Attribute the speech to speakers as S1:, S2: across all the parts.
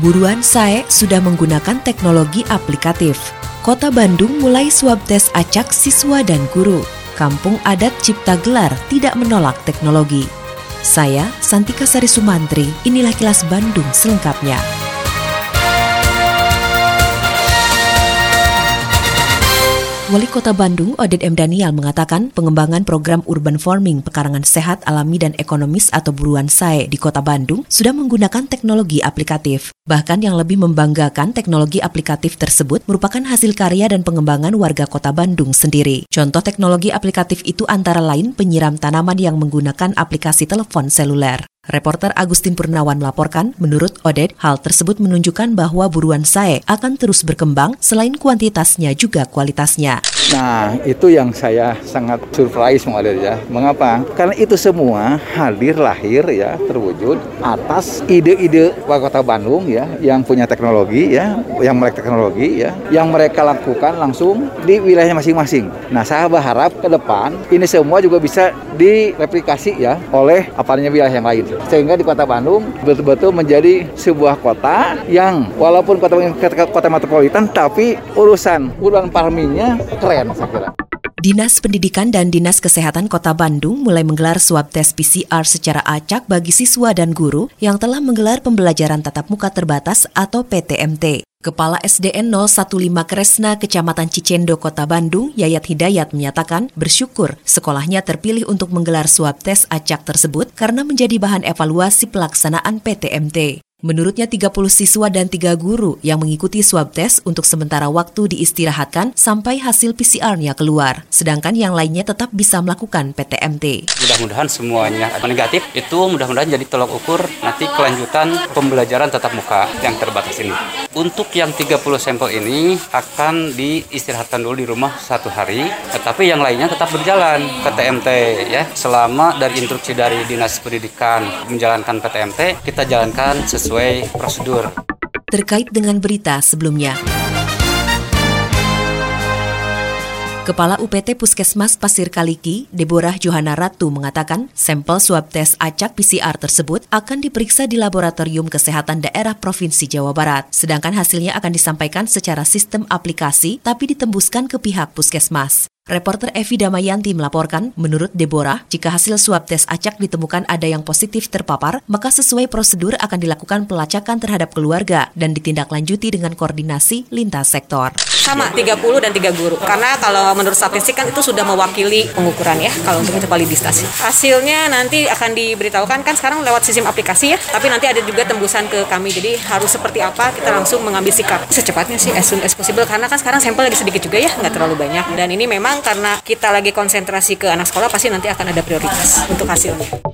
S1: Buruan SAE sudah menggunakan teknologi aplikatif. Kota Bandung mulai swab tes acak siswa dan guru. Kampung Adat Cipta Gelar tidak menolak teknologi. Saya, Santika Sari Sumantri, inilah kilas Bandung selengkapnya. Wali Kota Bandung, Oded M. Daniel mengatakan pengembangan program urban farming pekarangan sehat alami dan ekonomis atau buruan SAE di Kota Bandung sudah menggunakan teknologi aplikatif. Bahkan yang lebih membanggakan teknologi aplikatif tersebut merupakan hasil karya dan pengembangan warga Kota Bandung sendiri. Contoh teknologi aplikatif itu antara lain penyiram tanaman yang menggunakan aplikasi telepon seluler. Reporter Agustin Purnawan melaporkan, menurut Oded, hal tersebut menunjukkan bahwa buruan SAE akan terus berkembang selain kuantitasnya juga kualitasnya.
S2: Nah, itu yang saya sangat surprise mengalir ya. Mengapa? Karena itu semua hadir lahir ya, terwujud atas ide-ide Kota Bandung ya, yang punya teknologi ya, yang melek teknologi ya, yang mereka lakukan langsung di wilayahnya masing-masing. Nah, saya berharap ke depan ini semua juga bisa direplikasi ya oleh apalanya wilayah yang lain. Sehingga di Kota Bandung betul-betul menjadi sebuah kota yang walaupun kota kota, metropolitan tapi urusan urban farmingnya keren saya kira.
S1: Dinas Pendidikan dan Dinas Kesehatan Kota Bandung mulai menggelar swab tes PCR secara acak bagi siswa dan guru yang telah menggelar pembelajaran tatap muka terbatas atau PTMT. Kepala SDN 015 Kresna Kecamatan Cicendo Kota Bandung, Yayat Hidayat menyatakan bersyukur sekolahnya terpilih untuk menggelar swab tes acak tersebut karena menjadi bahan evaluasi pelaksanaan PTMT. Menurutnya 30 siswa dan 3 guru yang mengikuti swab tes untuk sementara waktu diistirahatkan sampai hasil PCR-nya keluar. Sedangkan yang lainnya tetap bisa melakukan PTMT.
S3: Mudah-mudahan semuanya negatif itu mudah-mudahan jadi tolok ukur nanti kelanjutan pembelajaran tatap muka yang terbatas ini. Untuk yang 30 sampel ini akan diistirahatkan dulu di rumah satu hari, tetapi yang lainnya tetap berjalan PTMT ya. Selama dari instruksi dari Dinas Pendidikan menjalankan PTMT, kita jalankan sesuai prosedur.
S1: Terkait dengan berita sebelumnya. Kepala UPT Puskesmas Pasir Kaliki, Deborah Johana Ratu mengatakan sampel swab tes acak PCR tersebut akan diperiksa di Laboratorium Kesehatan Daerah Provinsi Jawa Barat. Sedangkan hasilnya akan disampaikan secara sistem aplikasi tapi ditembuskan ke pihak puskesmas. Reporter Evi Damayanti melaporkan, menurut Deborah, jika hasil swab tes acak ditemukan ada yang positif terpapar, maka sesuai prosedur akan dilakukan pelacakan terhadap keluarga dan ditindaklanjuti dengan koordinasi lintas sektor.
S4: Sama, 30 dan 3 guru. Karena kalau menurut statistik kan itu sudah mewakili pengukuran ya, kalau untuk itu validisasi. Hasilnya nanti akan diberitahukan kan sekarang lewat sistem aplikasi ya, tapi nanti ada juga tembusan ke kami. Jadi harus seperti apa kita langsung mengambil sikap secepatnya sih as soon as possible. Karena kan sekarang sampel lagi sedikit juga ya, nggak terlalu banyak. Dan ini memang karena kita lagi konsentrasi ke anak sekolah pasti nanti akan ada prioritas untuk hasilnya.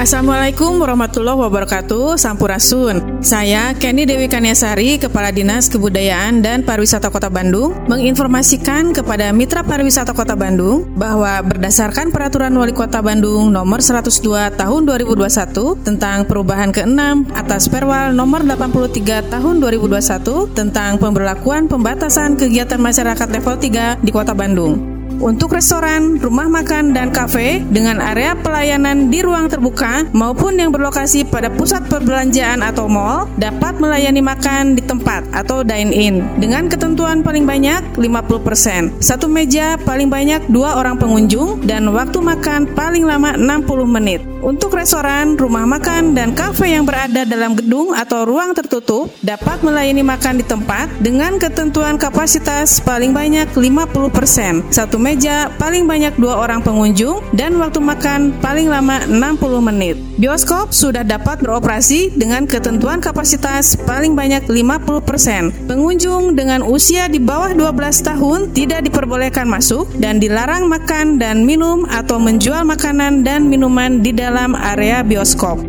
S5: Assalamualaikum warahmatullahi wabarakatuh. Sampurasun. Saya Kenny Dewi Kaniasari Kepala Dinas Kebudayaan dan Pariwisata Kota Bandung Menginformasikan kepada Mitra Pariwisata Kota Bandung Bahwa berdasarkan Peraturan Wali Kota Bandung Nomor 102 Tahun 2021 Tentang perubahan ke-6 atas Perwal Nomor 83 Tahun 2021 Tentang pemberlakuan pembatasan kegiatan masyarakat level 3 di Kota Bandung untuk restoran, rumah makan, dan kafe dengan area pelayanan di ruang terbuka maupun yang berlokasi pada pusat perbelanjaan atau mall dapat melayani makan di tempat atau dine-in dengan ketentuan paling banyak 50%. Satu meja paling banyak dua orang pengunjung dan waktu makan paling lama 60 menit. Untuk restoran, rumah makan, dan kafe yang berada dalam gedung atau ruang tertutup dapat melayani makan di tempat dengan ketentuan kapasitas paling banyak 50%. Satu meja paling banyak dua orang pengunjung dan waktu makan paling lama 60 menit. Bioskop sudah dapat beroperasi dengan ketentuan kapasitas paling banyak 50%. Pengunjung dengan usia di bawah 12 tahun tidak diperbolehkan masuk dan dilarang makan dan minum atau menjual makanan dan minuman di dalam area bioskop.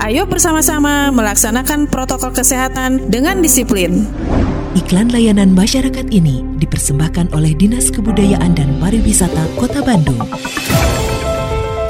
S5: Ayo bersama-sama melaksanakan protokol kesehatan dengan disiplin.
S1: Iklan layanan masyarakat ini dipersembahkan oleh Dinas Kebudayaan dan Pariwisata Kota Bandung.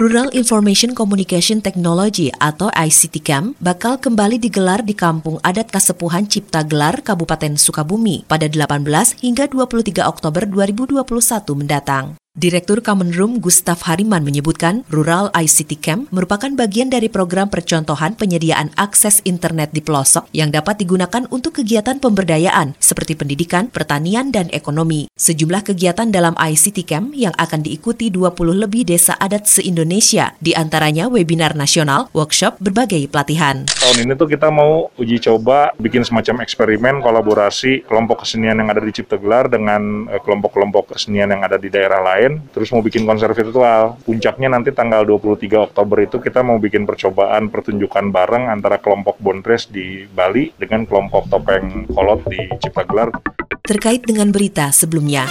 S1: Rural Information Communication Technology atau ICT Camp bakal kembali digelar di Kampung Adat Kasepuhan Cipta Gelar Kabupaten Sukabumi pada 18 hingga 23 Oktober 2021 mendatang. Direktur Kamenrum Gustaf Hariman menyebutkan Rural ICT Camp merupakan bagian dari program percontohan penyediaan akses internet di pelosok yang dapat digunakan untuk kegiatan pemberdayaan seperti pendidikan, pertanian, dan ekonomi. Sejumlah kegiatan dalam ICT Camp yang akan diikuti 20 lebih desa adat se-Indonesia, di antaranya webinar nasional, workshop, berbagai pelatihan.
S6: Tahun ini tuh kita mau uji coba bikin semacam eksperimen kolaborasi kelompok kesenian yang ada di Cipta Gelar dengan eh, kelompok-kelompok kesenian yang ada di daerah lain lain, terus mau bikin konser virtual. Puncaknya nanti tanggal 23 Oktober itu kita mau bikin percobaan pertunjukan bareng antara kelompok Bondres di Bali dengan kelompok Topeng Kolot di Ciptagelar.
S1: Terkait dengan berita sebelumnya,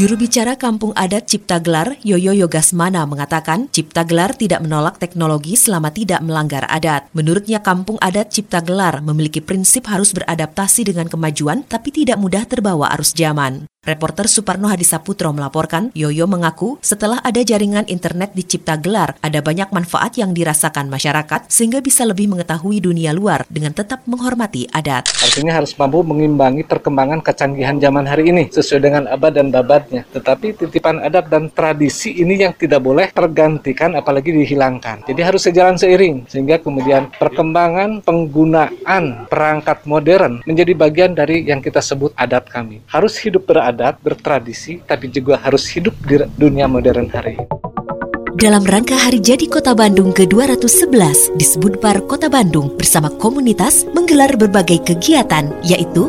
S1: Juru bicara Kampung Adat Cipta Gelar, Yoyo Yogasmana, mengatakan Cipta Gelar tidak menolak teknologi selama tidak melanggar adat. Menurutnya Kampung Adat Cipta Gelar memiliki prinsip harus beradaptasi dengan kemajuan tapi tidak mudah terbawa arus zaman. Reporter Suparno Hadisaputro melaporkan, Yoyo mengaku setelah ada jaringan internet di Cipta Gelar, ada banyak manfaat yang dirasakan masyarakat sehingga bisa lebih mengetahui dunia luar dengan tetap menghormati adat.
S7: Artinya harus mampu mengimbangi perkembangan kecanggihan zaman hari ini sesuai dengan abad dan babatnya. Tetapi titipan adat dan tradisi ini yang tidak boleh tergantikan apalagi dihilangkan. Jadi harus sejalan seiring sehingga kemudian perkembangan penggunaan perangkat modern menjadi bagian dari yang kita sebut adat kami. Harus hidup beradat adat, bertradisi, tapi juga harus hidup di dunia modern hari ini.
S1: Dalam rangka Hari Jadi Kota Bandung ke-211, disebut Bar Kota Bandung bersama komunitas menggelar berbagai kegiatan, yaitu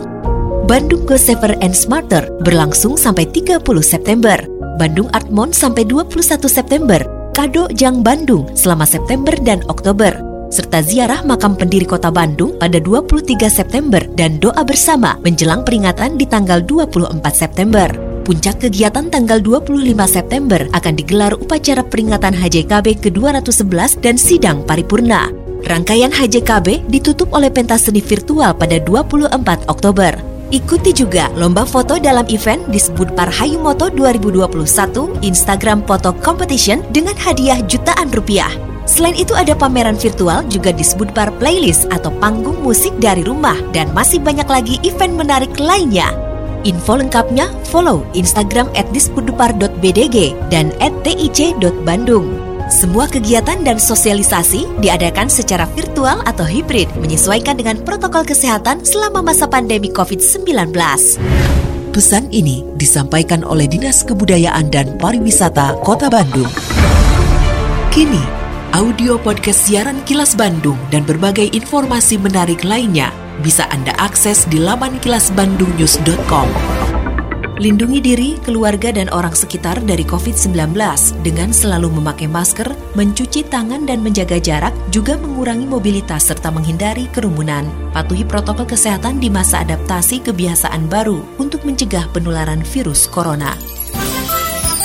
S1: Bandung Go Safer and Smarter berlangsung sampai 30 September, Bandung Art Month sampai 21 September, Kado Jang Bandung selama September dan Oktober, serta ziarah makam pendiri kota Bandung pada 23 September dan doa bersama menjelang peringatan di tanggal 24 September. Puncak kegiatan tanggal 25 September akan digelar upacara peringatan HJKB ke-211 dan sidang paripurna. Rangkaian HJKB ditutup oleh pentas seni virtual pada 24 Oktober. Ikuti juga lomba foto dalam event disebut Parhayu Moto 2021 Instagram Photo Competition dengan hadiah jutaan rupiah. Selain itu ada pameran virtual juga disebut bar playlist atau panggung musik dari rumah dan masih banyak lagi event menarik lainnya. Info lengkapnya follow Instagram at dispudupar.bdg dan at tic.bandung. Semua kegiatan dan sosialisasi diadakan secara virtual atau hibrid menyesuaikan dengan protokol kesehatan selama masa pandemi COVID-19. Pesan ini disampaikan oleh Dinas Kebudayaan dan Pariwisata Kota Bandung. Kini, Audio podcast siaran Kilas Bandung dan berbagai informasi menarik lainnya bisa Anda akses di laman kilasbandungnews.com. Lindungi diri, keluarga, dan orang sekitar dari COVID-19 dengan selalu memakai masker, mencuci tangan dan menjaga jarak, juga mengurangi mobilitas serta menghindari kerumunan. Patuhi protokol kesehatan di masa adaptasi kebiasaan baru untuk mencegah penularan virus corona.